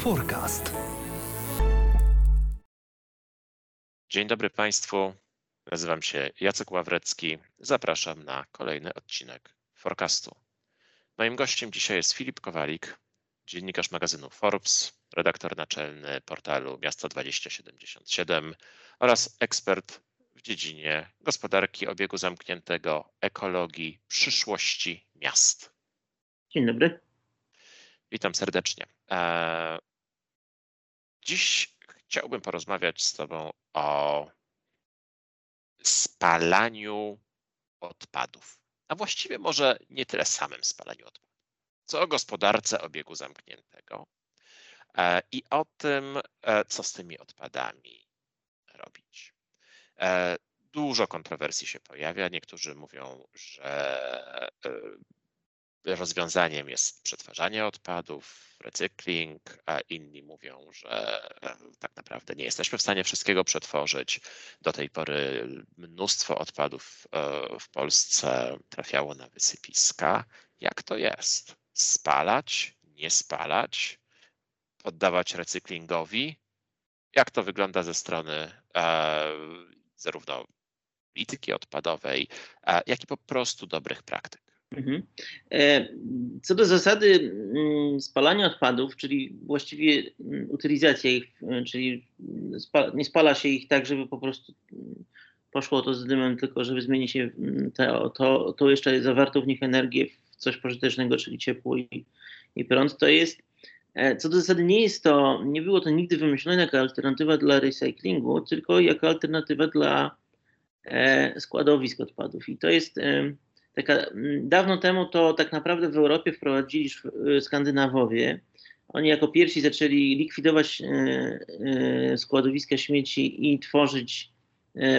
Forecast. Dzień dobry Państwu. Nazywam się Jacek Ławrecki. Zapraszam na kolejny odcinek Forecastu. Moim gościem dzisiaj jest Filip Kowalik, dziennikarz magazynu Forbes, redaktor naczelny portalu Miasto 2077 oraz ekspert w dziedzinie gospodarki obiegu zamkniętego, ekologii, przyszłości miast. Dzień dobry. Witam serdecznie. E, dziś chciałbym porozmawiać z Tobą o spalaniu odpadów. A właściwie może nie tyle samym spalaniu odpadów, co o gospodarce obiegu zamkniętego e, i o tym, e, co z tymi odpadami robić. Dużo kontrowersji się pojawia. Niektórzy mówią, że rozwiązaniem jest przetwarzanie odpadów, recykling, a inni mówią, że e, tak naprawdę nie jesteśmy w stanie wszystkiego przetworzyć. Do tej pory mnóstwo odpadów e, w Polsce trafiało na wysypiska. Jak to jest? Spalać, nie spalać, poddawać recyklingowi? Jak to wygląda ze strony e, zarówno polityki odpadowej, jak i po prostu dobrych praktyk? Mhm. E, co do zasady mm, spalania odpadów, czyli właściwie mm, utylizacja ich, e, czyli nie spala się ich tak, żeby po prostu mm, poszło to z dymem, tylko żeby zmienić się to, to, to jeszcze zawarto w nich energię w coś pożytecznego, czyli ciepło i, i prąd. To jest, e, co do zasady nie jest to, nie było to nigdy wymyślone jako alternatywa dla recyklingu, tylko jako alternatywa dla składowisk odpadów. I to jest taka, mm, dawno temu to tak naprawdę w Europie wprowadzili y, Skandynawowie. Oni jako pierwsi zaczęli likwidować y, y, składowiska śmieci i tworzyć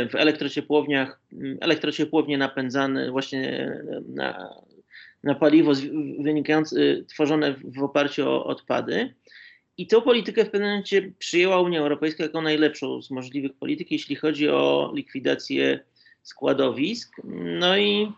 w elektrociepłowniach, mm, elektrociepłownie napędzane właśnie na, na paliwo wynikające, tworzone w oparciu o odpady. I tą politykę w pewnym momencie przyjęła Unia Europejska jako najlepszą z możliwych polityk, jeśli chodzi o likwidację składowisk. No i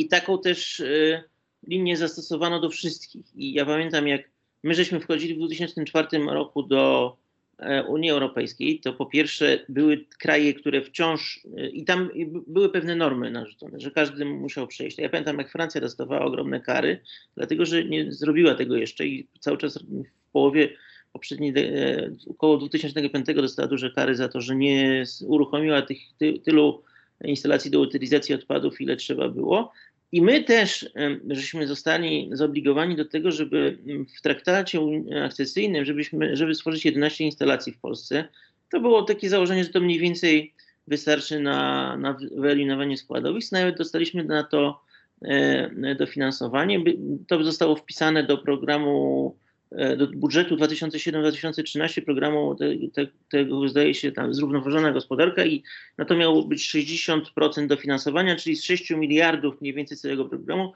i taką też y, linię zastosowano do wszystkich. I ja pamiętam, jak my żeśmy wchodzili w 2004 roku do e, Unii Europejskiej, to po pierwsze były kraje, które wciąż y, i tam były pewne normy narzucone, że każdy musiał przejść. Ja pamiętam, jak Francja dostawała ogromne kary, dlatego że nie zrobiła tego jeszcze i cały czas w połowie poprzedniej, e, około 2005 dostała duże kary za to, że nie uruchomiła tych ty, tylu instalacji do utylizacji odpadów, ile trzeba było. I my też żeśmy zostali zobligowani do tego, żeby w traktacie akcesyjnym, żebyśmy, żeby stworzyć 11 instalacji w Polsce. To było takie założenie, że to mniej więcej wystarczy na, na wyeliminowanie składowisk. Nawet dostaliśmy na to e, dofinansowanie. To zostało wpisane do programu do budżetu 2007-2013 programu te, te, tego zdaje się tam zrównoważona gospodarka i na to miało być 60% dofinansowania, czyli z 6 miliardów mniej więcej całego programu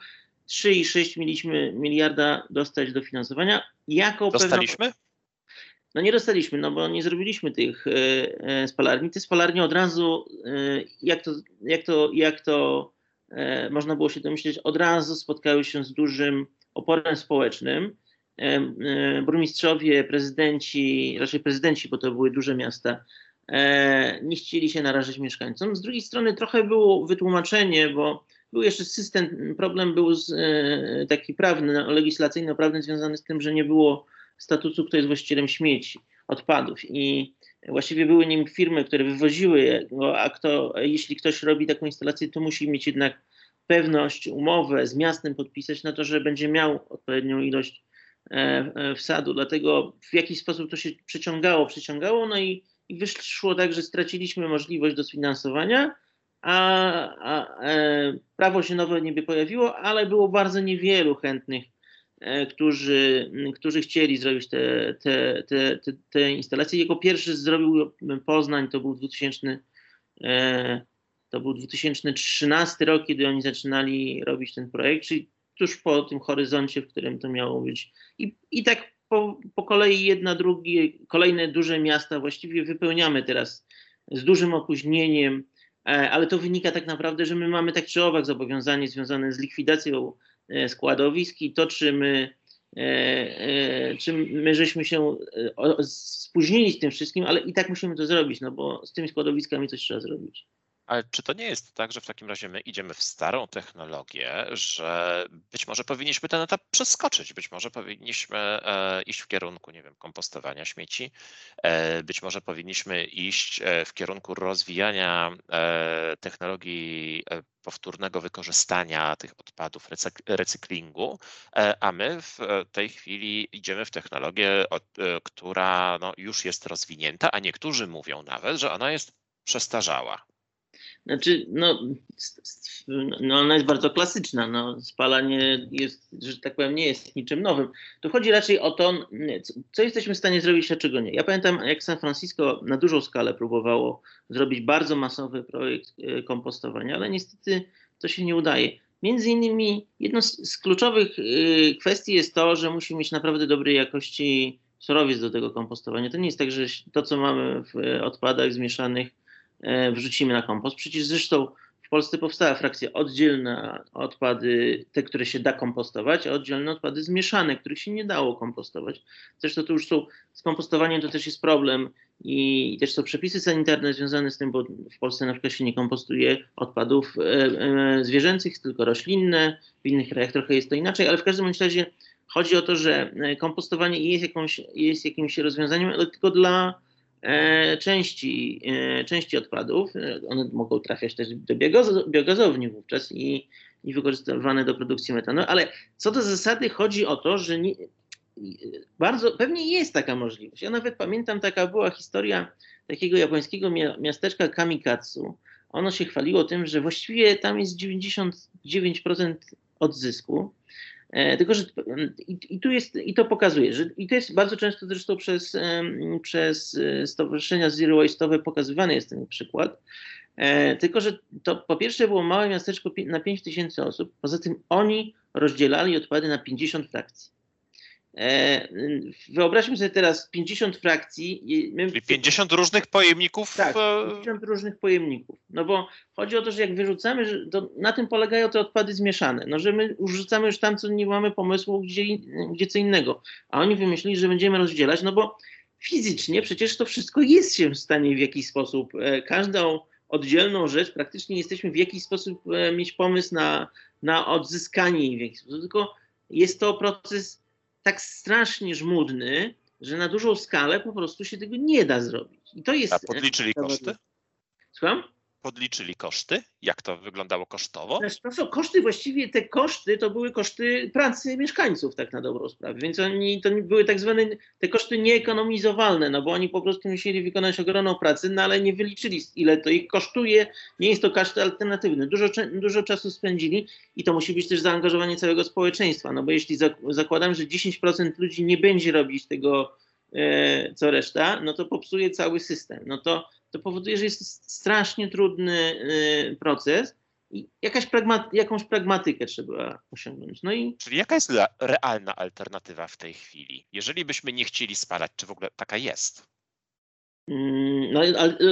3,6 mieliśmy miliarda dostać dofinansowania. Jako Dostaliśmy? Pewna... No nie dostaliśmy, no bo nie zrobiliśmy tych e, e, spalarni. Te spalarnie od razu, e, jak to, jak to, jak to e, można było się domyśleć, od razu spotkały się z dużym oporem społecznym burmistrzowie, prezydenci, raczej prezydenci, bo to były duże miasta, e, nie chcieli się narażać mieszkańcom. Z drugiej strony trochę było wytłumaczenie, bo był jeszcze system, problem był z, e, taki prawny, legislacyjno-prawny związany z tym, że nie było statusu, kto jest właścicielem śmieci, odpadów i właściwie były nim firmy, które wywoziły go, a kto, jeśli ktoś robi taką instalację, to musi mieć jednak pewność, umowę z miastem podpisać na to, że będzie miał odpowiednią ilość E, e, wsadu, dlatego w jakiś sposób to się przeciągało, przeciągało, no i, i wyszło tak, że straciliśmy możliwość dosfinansowania, a, a e, prawo się nowe niby pojawiło, ale było bardzo niewielu chętnych, e, którzy, którzy chcieli zrobić te, te, te, te, te instalacje. Jako pierwszy zrobił Poznań, to był 2000, e, to był 2013 rok, kiedy oni zaczynali robić ten projekt, czyli tuż po tym horyzoncie, w którym to miało być. I, i tak po, po kolei jedna, drugie, kolejne duże miasta właściwie wypełniamy teraz z dużym opóźnieniem, e, ale to wynika tak naprawdę, że my mamy tak czy owak zobowiązanie związane z likwidacją e, składowisk i to, czy my czy my żeśmy się spóźnili z tym wszystkim, ale i tak musimy to zrobić, no bo z tymi składowiskami coś trzeba zrobić. Ale czy to nie jest tak, że w takim razie my idziemy w starą technologię, że być może powinniśmy ten etap przeskoczyć, być może powinniśmy e, iść w kierunku, nie wiem, kompostowania śmieci, e, być może powinniśmy iść e, w kierunku rozwijania technologii powtórnego wykorzystania tych odpadów, recyklingu, a my w tej chwili idziemy w technologię, która no, już jest rozwinięta, a niektórzy mówią nawet, że ona jest przestarzała. Znaczy, no, no ona jest bardzo klasyczna. No, spalanie jest, że tak powiem, nie jest niczym nowym. Tu chodzi raczej o to, co jesteśmy w stanie zrobić, a czego nie. Ja pamiętam, jak San Francisco na dużą skalę próbowało zrobić bardzo masowy projekt e, kompostowania, ale niestety to się nie udaje. Między innymi jedną z kluczowych e, kwestii jest to, że musimy mieć naprawdę dobrej jakości surowiec do tego kompostowania. To nie jest tak, że to, co mamy w odpadach zmieszanych, wrzucimy na kompost. Przecież zresztą w Polsce powstała frakcja oddzielna odpady, te, które się da kompostować, a oddzielne odpady zmieszane, których się nie dało kompostować. Zresztą to już są, z kompostowaniem to też jest problem i też są przepisy sanitarne związane z tym, bo w Polsce na przykład się nie kompostuje odpadów e, e, zwierzęcych, tylko roślinne, w innych krajach trochę jest to inaczej, ale w każdym razie chodzi o to, że kompostowanie jest, jakąś, jest jakimś rozwiązaniem, ale tylko dla E, części, e, części odpadów. E, one mogą trafiać też do biogazowni wówczas i, i wykorzystywane do produkcji metanu, ale co do zasady chodzi o to, że nie, bardzo pewnie jest taka możliwość. Ja nawet pamiętam, taka była historia takiego japońskiego miasteczka Kamikatsu. Ono się chwaliło tym, że właściwie tam jest 99% odzysku. E, tylko, że i, i, tu jest, i to pokazuje, że i to jest bardzo często zresztą przez, przez e, stowarzyszenia zero waste'owe pokazywany jest ten przykład. E, tylko, że to po pierwsze było małe miasteczko na 5 tysięcy osób, poza tym oni rozdzielali odpady na 50 frakcji. E, wyobraźmy sobie teraz 50 frakcji. Czyli 50 różnych pojemników? Tak, 50 e, różnych pojemników. No bo chodzi o to, że jak wyrzucamy, że na tym polegają te odpady zmieszane. No, że my rzucamy już tam, co nie mamy pomysłu, gdzie, gdzie co innego. A oni wymyślili, że będziemy rozdzielać, no bo fizycznie przecież to wszystko jest się w stanie w jakiś sposób. E, każdą oddzielną rzecz praktycznie jesteśmy w jakiś sposób mieć pomysł na, na odzyskanie jej w jakiś sposób. Tylko jest to proces tak strasznie żmudny, że na dużą skalę po prostu się tego nie da zrobić. I to jest. A podliczyli koszty? Słucham? Podliczyli koszty? Jak to wyglądało kosztowo? To są koszty, właściwie te koszty to były koszty pracy mieszkańców, tak na dobrą sprawę. Więc oni to były tak zwane te koszty nieekonomizowalne, no bo oni po prostu musieli wykonać ogromną pracę, no ale nie wyliczyli, ile to ich kosztuje. Nie jest to koszt alternatywny. Dużo, dużo czasu spędzili i to musi być też zaangażowanie całego społeczeństwa, no bo jeśli zakładam, że 10% ludzi nie będzie robić tego e, co reszta, no to popsuje cały system. No to to powoduje, że jest strasznie trudny y, proces i jakaś pragma, jakąś pragmatykę trzeba osiągnąć. No i... Czyli jaka jest realna alternatywa w tej chwili? Jeżeli byśmy nie chcieli spalać, czy w ogóle taka jest? Mm, no,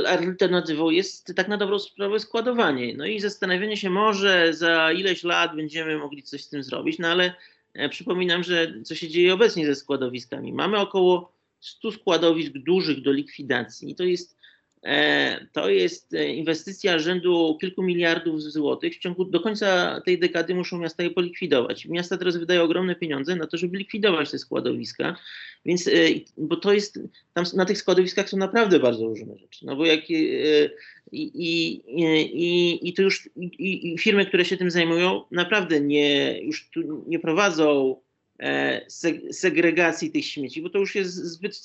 alternatywą jest tak na dobrą sprawę składowanie. No i zastanawianie się, może za ileś lat będziemy mogli coś z tym zrobić, no ale e, przypominam, że co się dzieje obecnie ze składowiskami. Mamy około 100 składowisk dużych do likwidacji. I to jest to jest e, inwestycja rzędu kilku miliardów złotych. W ciągu do końca tej dekady muszą miasta je polikwidować. Miasta teraz wydają ogromne pieniądze na to, żeby likwidować te składowiska, więc e, bo to jest, tam na tych składowiskach są naprawdę bardzo różne rzeczy. No bo jak i, i, i, i to już i, i firmy, które się tym zajmują, naprawdę nie, już tu nie prowadzą E, segregacji tych śmieci, bo to już jest zbyt,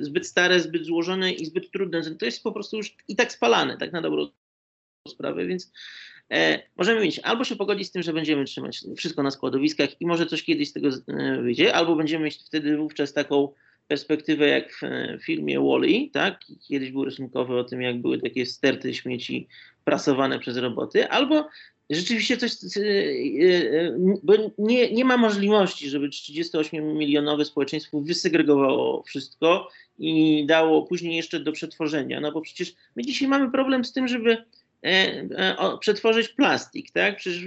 zbyt stare, zbyt złożone i zbyt trudne. To jest po prostu już i tak spalane, tak na dobrą sprawę, więc e, możemy mieć albo się pogodzić z tym, że będziemy trzymać wszystko na składowiskach i może coś kiedyś z tego e, wyjdzie, albo będziemy mieć wtedy wówczas taką perspektywę jak w filmie Wally, tak? Kiedyś był rysunkowy o tym, jak były takie sterty śmieci prasowane przez roboty, albo rzeczywiście coś, e, e, bo nie, nie ma możliwości, żeby 38-milionowe społeczeństwo wysegregowało wszystko i dało później jeszcze do przetworzenia, no bo przecież my dzisiaj mamy problem z tym, żeby przetworzyć plastik, tak? Przecież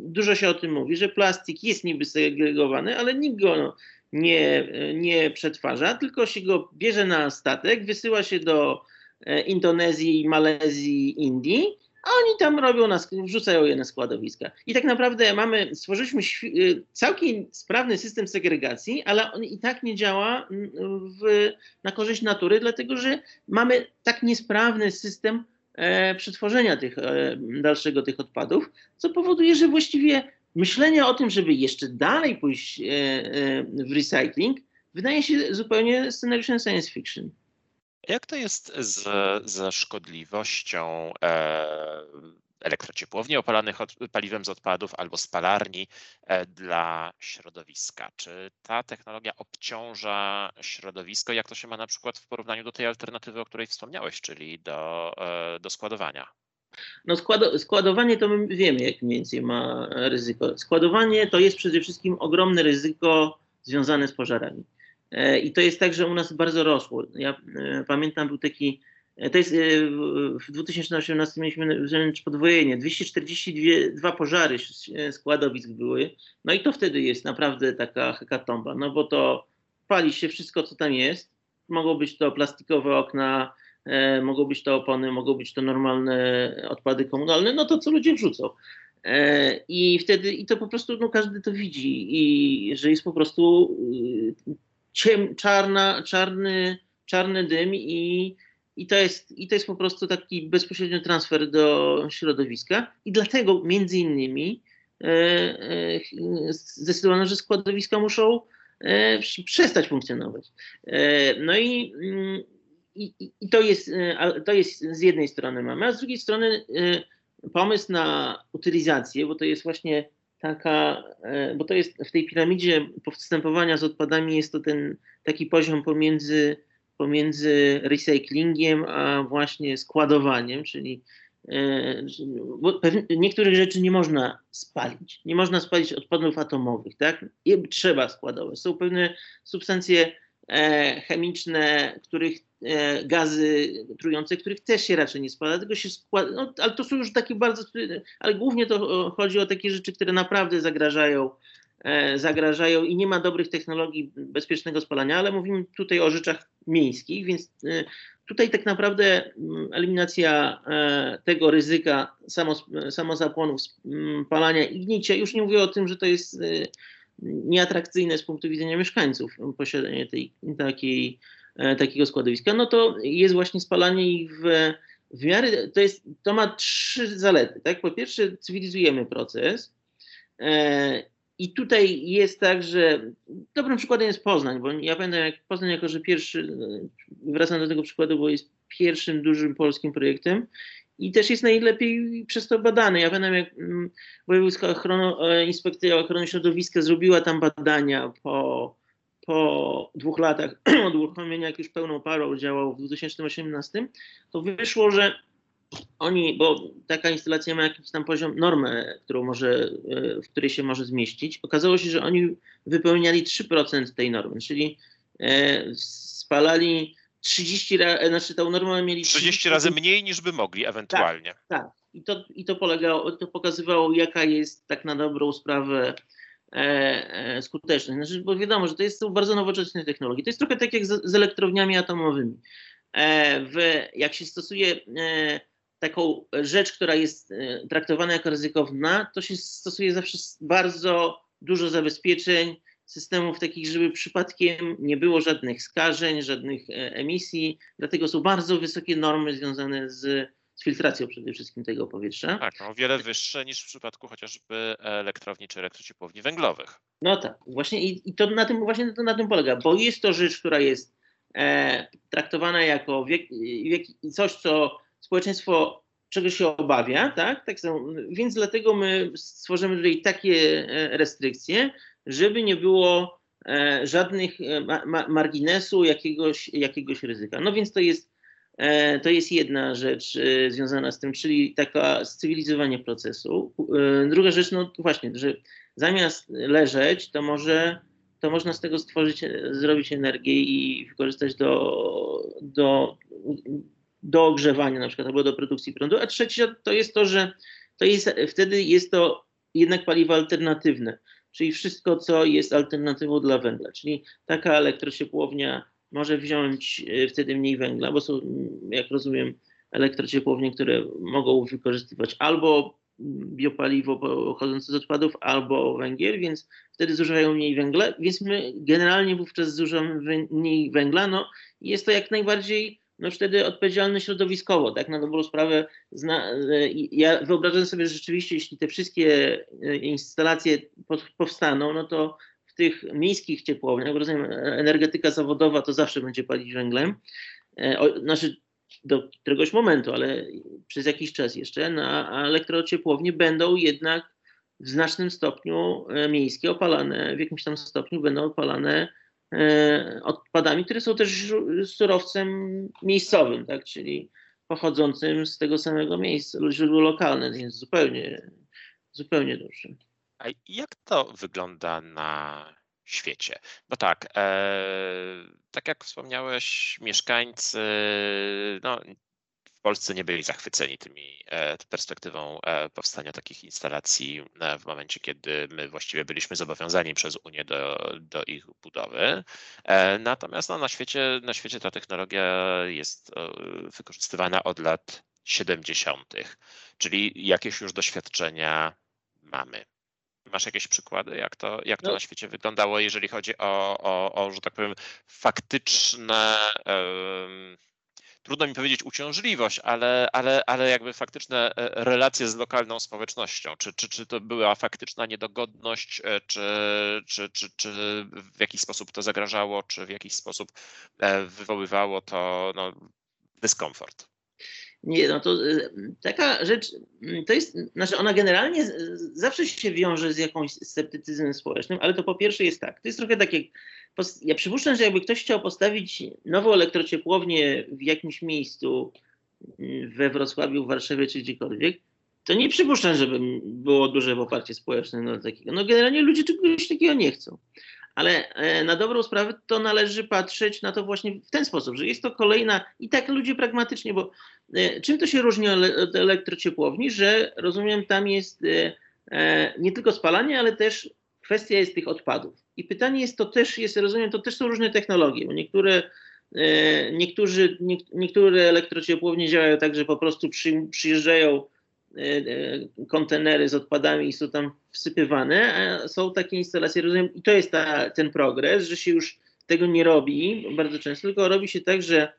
dużo się o tym mówi, że plastik jest niby segregowany, ale nikt go no, nie, nie przetwarza, tylko się go bierze na statek, wysyła się do Indonezji, Malezji, Indii a oni tam robią, na, wrzucają je na składowiska. I tak naprawdę mamy, stworzyliśmy y, całkiem sprawny system segregacji, ale on i tak nie działa mm, w, na korzyść natury, dlatego że mamy tak niesprawny system e, przetworzenia tych, e, dalszego tych odpadów, co powoduje, że właściwie myślenie o tym, żeby jeszcze dalej pójść e, e, w recycling, wydaje się zupełnie scenariuszem science fiction. Jak to jest ze szkodliwością e, elektrociepłowni opalanych od, paliwem z odpadów albo spalarni e, dla środowiska? Czy ta technologia obciąża środowisko? Jak to się ma na przykład w porównaniu do tej alternatywy, o której wspomniałeś, czyli do, e, do składowania? No składowanie to my wiemy, jak mniej więcej ma ryzyko. Składowanie to jest przede wszystkim ogromne ryzyko związane z pożarami. E, I to jest tak, że u nas bardzo rosło. Ja e, pamiętam, był taki, e, to jest w 2018 mieliśmy podwojenie, 242 pożary składowisk były, no i to wtedy jest naprawdę taka hekatomba, no bo to pali się wszystko, co tam jest, mogą być to plastikowe okna, mogą być to opony, mogą być to normalne odpady komunalne, no to co ludzie wrzucą. I wtedy, i to po prostu, no każdy to widzi, i że jest po prostu ciem, czarna, czarny, czarny dym i, i, to jest, i to jest po prostu taki bezpośredni transfer do środowiska i dlatego między innymi e, e, zdecydowano, że składowiska muszą e, przestać funkcjonować. E, no i, mm, i, i, to, jest, e, to jest z jednej strony mamy, a z drugiej strony e, pomysł na utylizację, bo to jest właśnie taka, e, bo to jest w tej piramidzie postępowania z odpadami jest to ten taki poziom pomiędzy, pomiędzy recyklingiem a właśnie składowaniem, czyli e, bo niektórych rzeczy nie można spalić. Nie można spalić odpadów atomowych, tak? Je trzeba składować. Są pewne substancje chemiczne, których E, gazy trujące, których też się raczej nie spala, tylko się składa, no, ale to są już takie bardzo, ale głównie to chodzi o takie rzeczy, które naprawdę zagrażają, e, zagrażają i nie ma dobrych technologii bezpiecznego spalania, ale mówimy tutaj o rzeczach miejskich, więc e, tutaj tak naprawdę mm, eliminacja tego ryzyka samozapłonów, spalania i gnicia, już nie mówię o tym, że to jest nieatrakcyjne z punktu widzenia mieszkańców posiadanie tej takiej E, takiego składowiska, no to jest właśnie spalanie ich w, w miarę, to, jest, to ma trzy zalety. Tak? Po pierwsze, cywilizujemy proces. E, I tutaj jest tak, że dobrym przykładem jest Poznań, bo ja pamiętam, jak Poznań jako, że pierwszy, wracam do tego przykładu, bo jest pierwszym dużym polskim projektem i też jest najlepiej przez to badany. Ja pamiętam, jak mm, Wojewódzka e, Inspekcja Ochrony Środowiska zrobiła tam badania po po dwóch latach od uruchomienia, jak już pełną parą działał w 2018, to wyszło, że oni, bo taka instalacja ma jakiś tam poziom, normę, którą może, e, w której się może zmieścić. Okazało się, że oni wypełniali 3% tej normy, czyli e, spalali 30 razy, znaczy tą normę mieli 30 razy mniej niż by mogli ewentualnie. Tak, tak. I to, i to polegało, to pokazywało, jaka jest tak na dobrą sprawę E, e, skuteczność. Znaczy, bo wiadomo, że to jest bardzo nowoczesne technologie. To jest trochę tak jak z, z elektrowniami atomowymi. E, w, jak się stosuje taką rzecz, która jest traktowana jako ryzykowna, to się stosuje zawsze bardzo dużo zabezpieczeń, systemów takich, żeby przypadkiem nie było żadnych skażeń, żadnych emisji. Dlatego są bardzo wysokie normy związane z z filtracją przede wszystkim tego powietrza. Tak, o wiele wyższe niż w przypadku chociażby elektrowni czy elektrociepłowni węglowych. No tak, właśnie i, i to na tym właśnie to na tym polega, bo jest to rzecz, która jest e, traktowana jako wiek, wiek, coś, co społeczeństwo czego się obawia, tak? tak są, więc dlatego my stworzymy tutaj takie e, restrykcje, żeby nie było e, żadnych e, ma, marginesu jakiegoś, jakiegoś ryzyka. No więc to jest E, to jest jedna rzecz związana z tym, czyli taka cywilizowanie procesu. Druga rzecz, no właśnie, że zamiast leżeć, to może to można z tego stworzyć, zrobić energię i wykorzystać do, do do ogrzewania na przykład albo do produkcji prądu, a trzecia to jest to, że to jest, wtedy jest to jednak paliwo alternatywne, czyli wszystko, co jest alternatywą dla węgla, czyli taka elektrociepłownia może wziąć e, wtedy mniej węgla, bo są, jak rozumiem, elektrociepłownie, które mogą wykorzystywać albo biopaliwo pochodzące z odpadów, albo węgiel, więc wtedy zużywają mniej węgla, więc my generalnie wówczas zużywamy mniej węgla, no jest to jak najbardziej no wtedy odpowiedzialny środowiskowo, tak, na dobrą sprawę. Zna, e, ja wyobrażam sobie, że rzeczywiście, jeśli te wszystkie e, instalacje powstaną, no to w tych miejskich ciepłowniach, rozumiem, energetyka zawodowa to zawsze będzie palić węglem, e, znaczy do któregoś momentu, ale przez jakiś czas jeszcze, na no, elektrociepłownie będą jednak w znacznym stopniu miejskie opalane, w jakimś tam stopniu będą opalane E, odpadami, które są też surowcem miejscowym, tak, czyli pochodzącym z tego samego miejsca, źródło lokalne, więc zupełnie, zupełnie dobrze. A jak to wygląda na świecie? Bo tak, e, tak jak wspomniałeś, mieszkańcy no, Polsce nie byli zachwyceni tymi e, perspektywą e, powstania takich instalacji e, w momencie, kiedy my właściwie byliśmy zobowiązani przez Unię do, do ich budowy. Natomiast no, na, świecie, na świecie ta technologia jest wykorzystywana od lat 70., czyli jakieś już doświadczenia mamy. Masz jakieś przykłady, jak to, jak to no. na świecie wyglądało, jeżeli chodzi o, o, o że tak powiem, faktyczne. Um, trudno mi powiedzieć uciążliwość, ale, ale, ale jakby faktyczne e, relacje z lokalną społecznością. Czy, czy, czy to była faktyczna niedogodność, e, czy, czy, czy, czy w jakiś sposób to zagrażało, czy w jakiś sposób e, wywoływało to no, dyskomfort? Nie, no to taka rzecz, to jest, znaczy ona generalnie zawsze się wiąże z jakimś sceptycyzmem społecznym, ale to po pierwsze jest tak, to jest trochę tak jak ja przypuszczam, że jakby ktoś chciał postawić nową elektrociepłownię w jakimś miejscu mm, we Wrocławiu, w Warszawie czy gdziekolwiek, to nie przypuszczam, żeby było duże poparcie społeczne na takiego. No generalnie ludzie czegoś takiego nie chcą. Ale e, na dobrą sprawę to należy patrzeć na to właśnie w ten sposób, że jest to kolejna, i tak ludzie pragmatycznie, bo e, czym to się różni od elektrociepłowni, że rozumiem, tam jest e, nie tylko spalanie, ale też kwestia jest tych odpadów. I pytanie jest, to też jest, rozumiem, to też są różne technologie, bo niektóre, niektórzy, nie, niektóre elektrociepłownie działają tak, że po prostu przy, przyjeżdżają kontenery z odpadami i są tam wsypywane, a są takie instalacje, rozumiem, i to jest ta, ten progres, że się już tego nie robi bardzo często, tylko robi się tak, że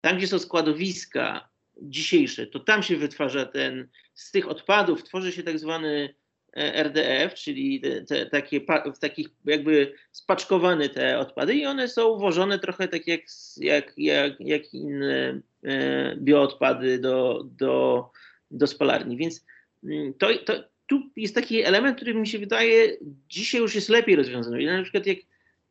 tam, gdzie są składowiska dzisiejsze, to tam się wytwarza ten, z tych odpadów tworzy się tak zwany RDF, czyli te, te, takie, w takich jakby spaczkowane te odpady i one są włożone trochę tak jak, jak, jak, jak inne e, bioodpady do, do, do spalarni. Więc mm, to, to, tu jest taki element, który mi się wydaje dzisiaj już jest lepiej rozwiązany. Na przykład jak,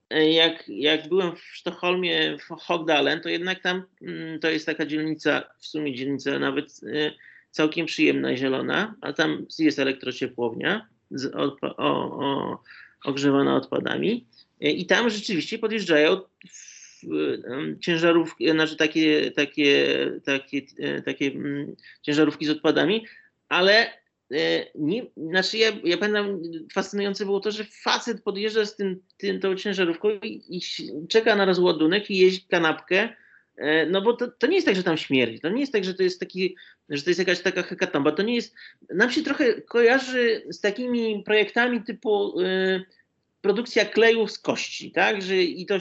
jak, jak byłem w Sztokholmie, w Hogdalen, to jednak tam mm, to jest taka dzielnica, w sumie dzielnica nawet e, całkiem przyjemna zielona, a tam jest elektrociepłownia z, o, o, ogrzewana odpadami i tam rzeczywiście podjeżdżają ciężarówki, znaczy takie, takie, takie, takie mm, ciężarówki z odpadami, ale e, nie, znaczy ja, ja pamiętam, fascynujące było to, że facet podjeżdża z tym, tym, tą ciężarówką i, i czeka na rozładunek i jeść kanapkę E, no bo to, to nie jest tak, że tam śmierdzi. To nie jest tak, że to jest taki, że to jest jakaś taka hekatomba. To nie jest. Nam się trochę kojarzy z takimi projektami typu y, produkcja klejów z kości, tak? Że i to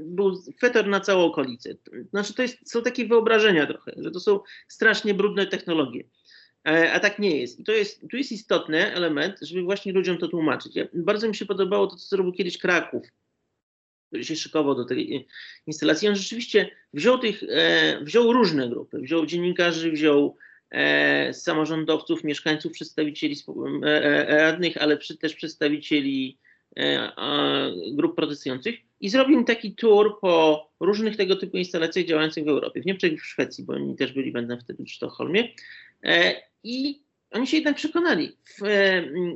był fetor na całą okolicę. Znaczy, to jest, są takie wyobrażenia trochę, że to są strasznie brudne technologie. E, a tak nie jest. I to jest, tu jest istotny element, żeby właśnie ludziom to tłumaczyć. Ja, bardzo mi się podobało to, co zrobił kiedyś Kraków który się szykował do tej instalacji. On rzeczywiście wziął tych, e, wziął różne grupy, wziął dziennikarzy, wziął e, samorządowców, mieszkańców, przedstawicieli e, radnych, ale przy, też przedstawicieli grup protestujących i zrobił taki tour po różnych tego typu instalacjach działających w Europie, w Niemczech i w Szwecji, bo oni też byli, będą wtedy w Sztokholmie. I oni się jednak przekonali, w,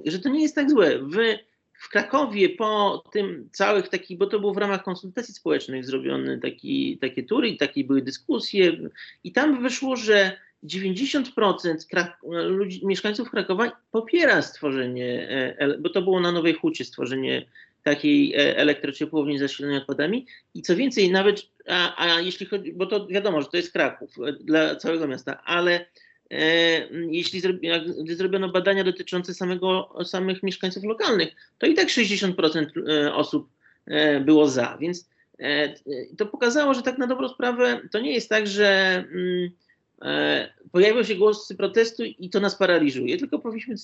że to nie jest tak złe. W w Krakowie po tym całych takich, bo to było w ramach konsultacji społecznych zrobione taki, takie tury i takie były dyskusje i tam wyszło, że 90% ludzi, mieszkańców Krakowa popiera stworzenie, e, bo to było na Nowej Hucie stworzenie takiej e, elektrociepłowni zasilonej odpadami i co więcej nawet, a, a jeśli chodzi, bo to wiadomo, że to jest Kraków e, dla całego miasta, ale jeśli gdy zrobiono badania dotyczące samego, samych mieszkańców lokalnych, to i tak 60% e, osób e, było za. Więc to pokazało, że tak na dobrą sprawę to nie jest tak, że mm, pojawią się głosy protestu i to nas paraliżuje, tylko powinniśmy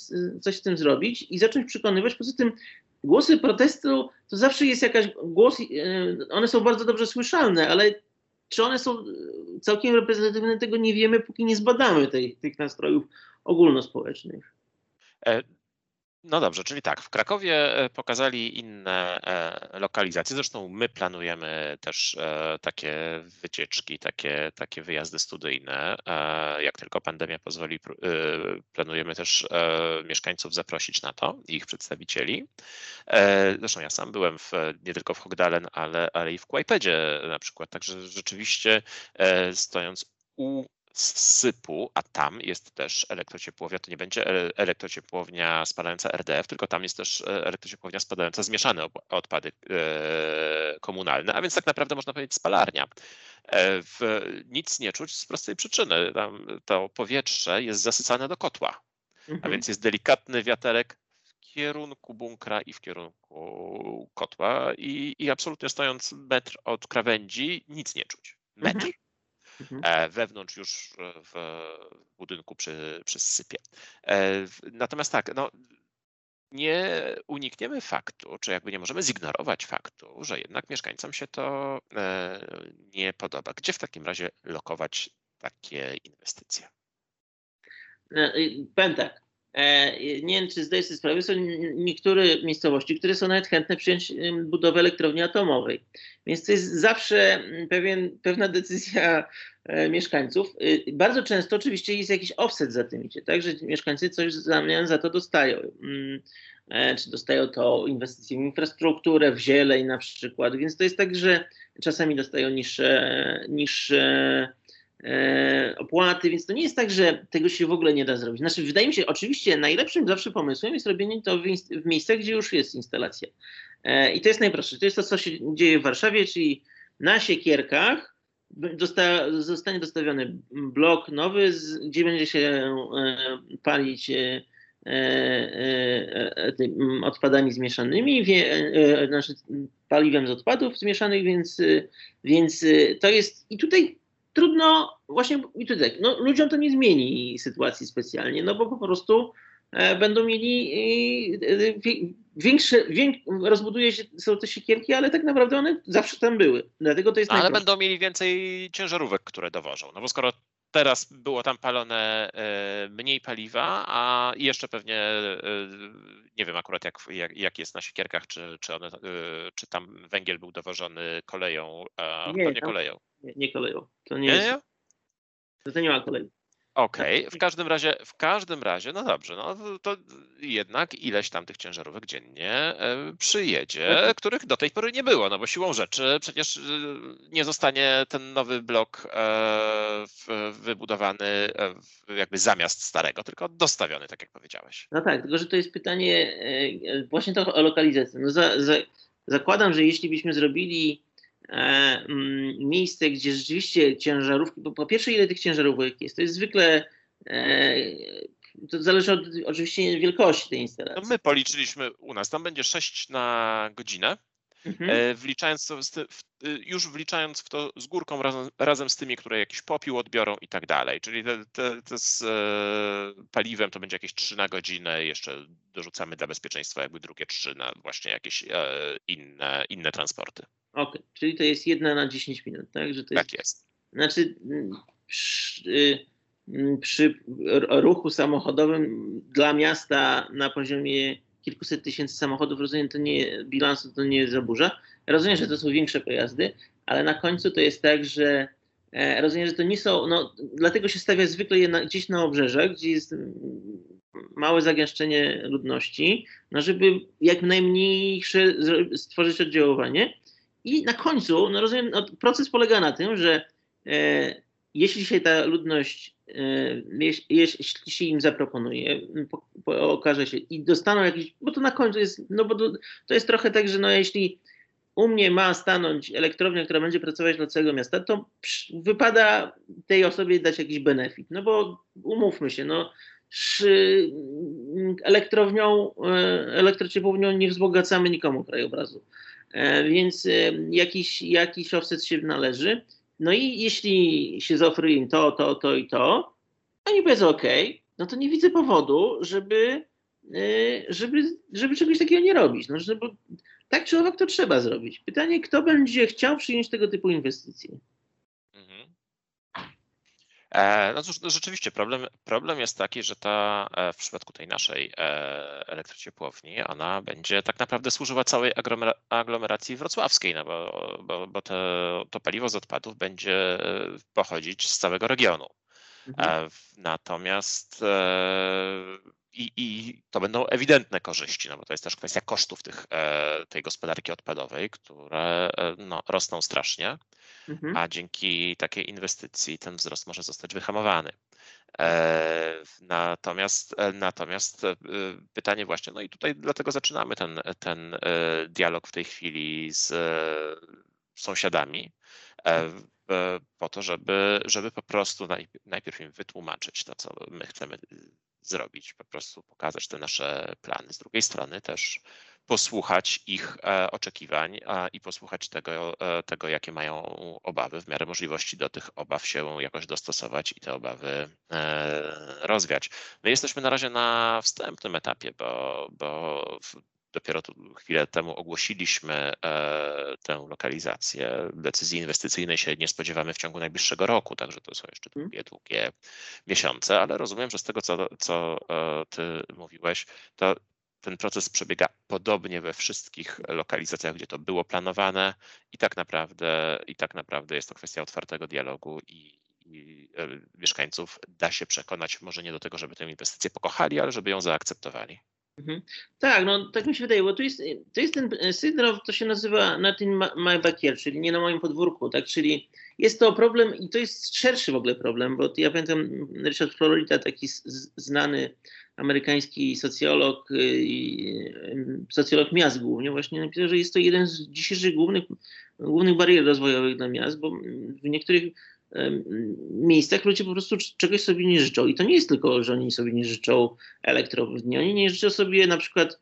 coś z tym zrobić i zacząć przekonywać. Poza tym głosy protestu to zawsze jest jakaś głos, one są bardzo dobrze słyszalne, ale czy one są e, całkiem reprezentatywne, tego nie wiemy, póki nie zbadamy tej, tych nastrojów ogólnospołecznych. No dobrze, czyli tak, w Krakowie e, pokazali inne e, lokalizacje. Zresztą my planujemy też e, takie wycieczki, takie, takie wyjazdy studyjne. Jak tylko pandemia pozwoli, planujemy też mieszkańców zaprosić na to, ich przedstawicieli. Zresztą ja sam byłem w, nie tylko w Hogdalen, ale, ale i w Kłajpedzie na przykład. Także rzeczywiście stojąc u sypu, a tam jest też elektrociepłownia, to nie będzie elektrociepłownia spalająca RDF, tylko tam jest też e, elektrociepłownia spalająca zmieszane odpady e, komunalne, a więc tak naprawdę można powiedzieć spalarnia. E, w, nic nie czuć z prostej przyczyny. Tam to powietrze jest zasycane do kotła, mhm. a więc jest delikatny wiaterek w kierunku bunkra i w kierunku kotła i, i absolutnie stojąc metr od krawędzi nic nie czuć. Metr. Mhm. Mhm. E, wewnątrz już w budynku przy, przy sypie. E, natomiast tak, no, nie unikniemy faktu, czy jakby nie możemy zignorować faktu, że jednak mieszkańcom się to e, nie podoba. Gdzie w takim razie lokować takie inwestycje? Powiem tak, nie wiem, czy zdajesz sobie sprawę, są niektóre miejscowości, które są nawet chętne przyjąć budowę elektrowni atomowej. Więc to jest zawsze pewien, pewna decyzja e, mieszkańców. Y, bardzo często oczywiście jest jakiś offset za tym idzie, tak, że mieszkańcy coś zamian za to dostają. Mm, e, czy dostają to inwestycje w infrastrukturę, w zieleń na przykład. Więc to jest tak, że czasami dostają niższe, niższe E, opłaty, więc to nie jest tak, że tego się w ogóle nie da zrobić. Znaczy, wydaje mi się, oczywiście najlepszym zawsze pomysłem jest robienie to w, w miejscach, gdzie już jest instalacja. E, I to jest najprostsze. To jest to, co się dzieje w Warszawie, czyli na siekierkach dosta, zostanie dostawiony blok nowy, gdzie będzie się e, palić e, e, e odpadami zmieszanymi, znaczy paliwem z odpadów zmieszanych, więc, więc to jest i tutaj trudno, właśnie i tutaj, no, ludziom to nie zmieni sytuacji specjalnie, no bo po prostu e, będą mieli e, większe, więk, rozbuduje się, są te siekierki, ale tak naprawdę one zawsze tam były. Dlatego to jest Ale będą mieli więcej ciężarówek, które dowożą. No bo skoro teraz było tam palone e, mniej paliwa, a jeszcze pewnie nie wiem akurat jak, jak, jak jest na siekierkach, czy, czy, one, czy tam węgiel był dowożony koleją, nie, pewnie koleją. Nie, nie koleją. To nie, nie jest. To, to nie ma kolei. Okej, okay. w każdym razie, w każdym razie, no dobrze, no to jednak ileś tam tych ciężarówek dziennie e, przyjedzie, mhm. których do tej pory nie było, no bo siłą rzeczy przecież e, nie zostanie ten nowy blok e, wybudowany jakby zamiast starego, tylko dostawiony, tak jak powiedziałeś. No tak, tylko że to jest pytanie właśnie to o lokalizację. No za, za, zakładam, że jeśli byśmy zrobili miejsce, gdzie rzeczywiście ciężarówki, bo po pierwsze ile tych ciężarówek jest, to jest zwykle e, to zależy od oczywiście wielkości tej instalacji. No my policzyliśmy u nas, tam będzie 6 na godzinę, mhm. E, wliczając to, już wliczając w to z górką razem, razem, z tymi, które jakiś popiół odbiorą i tak dalej. Czyli te, te, te z paliwem to będzie jakieś 3 na godzinę, jeszcze dorzucamy dla bezpieczeństwa jakby drugie 3 na właśnie jakieś inne, inne transporty. Okej, okay. czyli to jest jedna na 10 minut, tak? Że to jest, tak jest. Znaczy przy, y, przy ruchu samochodowym dla miasta na poziomie kilkuset tysięcy samochodów, rozumiem, to nie, bilansu to nie zaburza. Rozumiem, że to są większe pojazdy, ale na końcu to jest tak, że e, rozumiem, że to nie są, no dlatego się stawia zwykle je na, gdzieś na obrzeżach, gdzie jest małe zagęszczenie ludności, no żeby jak najmniejsze stworzyć oddziaływanie. I na końcu, no rozumiem, no proces polega na tym, że e, jeśli się ta ludność, e, jeśli się im zaproponuje, po, po, okaże się i dostaną jakiś, bo to na końcu jest, no bo to, to jest trochę tak, że no jeśli u mnie ma stanąć elektrownia, która będzie pracować dla całego miasta, to wypada tej osobie dać jakiś benefit. No bo umówmy się, no elektrownią, e, elektrociepłownią nie wzbogacamy nikomu krajobrazu. E, więc jakiś, jakiś offset się należy. No i jeśli się zaoferuje im to, to, to i to, oni powiedzą OK, no to nie widzę powodu, żeby, żeby, żeby czegoś takiego nie robić. No, żeby, tak czy owak to trzeba zrobić. Pytanie, kto będzie chciał przyjąć tego typu inwestycje? E, no cóż, no rzeczywiście problem, problem jest taki, że ta e, w przypadku tej naszej e, elektrociepłowni, ona będzie tak naprawdę służyła całej aglomeracji wrocławskiej, no bo, bo, bo to, to paliwo z odpadów będzie pochodzić z całego regionu. Mhm. Natomiast i, i to będą ewidentne korzyści, no bo to jest też kwestia kosztów tych, e, tej gospodarki odpadowej, które e, no, rosną strasznie, mhm. a dzięki takiej inwestycji ten wzrost może zostać wyhamowany. E, natomiast, natomiast pytanie właśnie, no i tutaj dlatego zaczynamy ten, ten dialog w tej chwili z sąsiadami, po to, żeby, żeby po prostu najpierw im wytłumaczyć to, co my chcemy zrobić, po prostu pokazać te nasze plany. Z drugiej strony też posłuchać ich e, oczekiwań i posłuchać tego, e, tego, jakie mają obawy, w miarę możliwości do tych obaw się jakoś dostosować i te obawy e, rozwiać. My jesteśmy na razie na wstępnym etapie, bo, bo Dopiero chwilę temu ogłosiliśmy e, tę lokalizację. Decyzji inwestycyjnej się nie spodziewamy w ciągu najbliższego roku, także to są jeszcze mhm. długie, długie miesiące, ale rozumiem, że z tego, co, co e, ty mówiłeś, to ten proces przebiega podobnie we wszystkich lokalizacjach, gdzie to było planowane i tak naprawdę, i tak naprawdę jest to kwestia otwartego dialogu i, i e, mieszkańców da się przekonać może nie do tego, żeby tę inwestycję pokochali, ale żeby ją zaakceptowali. Mhm. Tak, no tak mi się wydaje, bo to jest, to jest ten syndrom, to się nazywa not in my backyard, czyli nie na moim podwórku, tak, czyli jest to problem i to jest szerszy w ogóle problem, bo ja pamiętam Richard Florida, taki znany amerykański socjolog, y, socjolog miast głównie, właśnie napisał, że jest to jeden z dzisiejszych głównych, głównych barier rozwojowych dla miast, bo w niektórych miejscach ludzie po prostu czegoś sobie nie życzą. I to nie jest tylko, że oni sobie nie życzą elektrowni, oni nie życzą sobie na przykład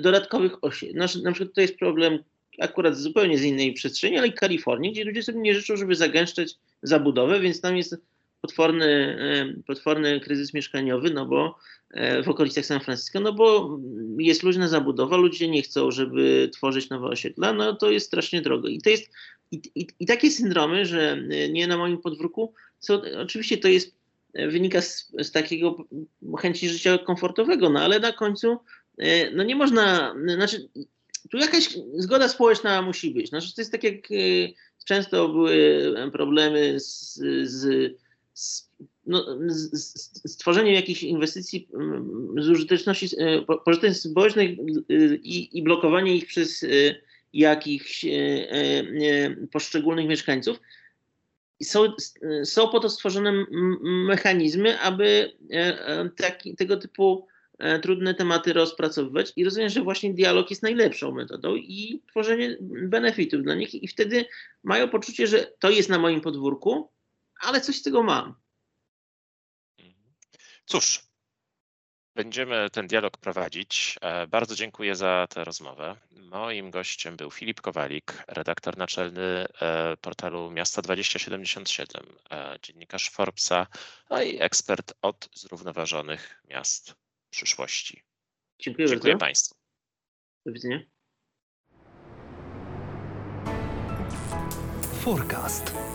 dodatkowych osiedli. Na, na przykład to jest problem akurat zupełnie z innej przestrzeni, ale i Kalifornii, gdzie ludzie sobie nie życzą, żeby zagęszczać zabudowę, więc tam jest potworny, potworny kryzys mieszkaniowy, no bo e, w okolicach San Francisco, no bo jest luźna zabudowa, ludzie nie chcą, żeby tworzyć nowe osiedla, no to jest strasznie drogo. I to jest i, i, I, takie syndromy, że e, nie na moim podwórku, są, oczywiście to jest, e, wynika z, z takiego chęci życia komfortowego, no ale na końcu e, no nie można, znaczy tu jakaś zgoda społeczna musi być. Znaczy, to jest tak jak często były problemy z, z, z, no, z stworzeniem jakichś inwestycji z użyteczności, pożyteczności społecznej i, i blokowanie ich przez jakichś e, e, poszczególnych mieszkańców. Są, są po to stworzone mechanizmy, aby e, taki, tego typu trudne tematy rozpracowywać i rozumiem, że właśnie dialog jest najlepszą metodą i tworzenie benefitów dla nich i wtedy mają poczucie, że to jest na moim podwórku, ale coś z tego mam. Cóż, Będziemy ten dialog prowadzić. E, bardzo dziękuję za tę rozmowę. Moim gościem był Filip Kowalik, redaktor naczelny e, portalu Miasta 2077, e, dziennikarz Forbesa, no i ekspert od zrównoważonych miast przyszłości. Dziękuję, dziękuję Państwu. Do widzenia. Forecast.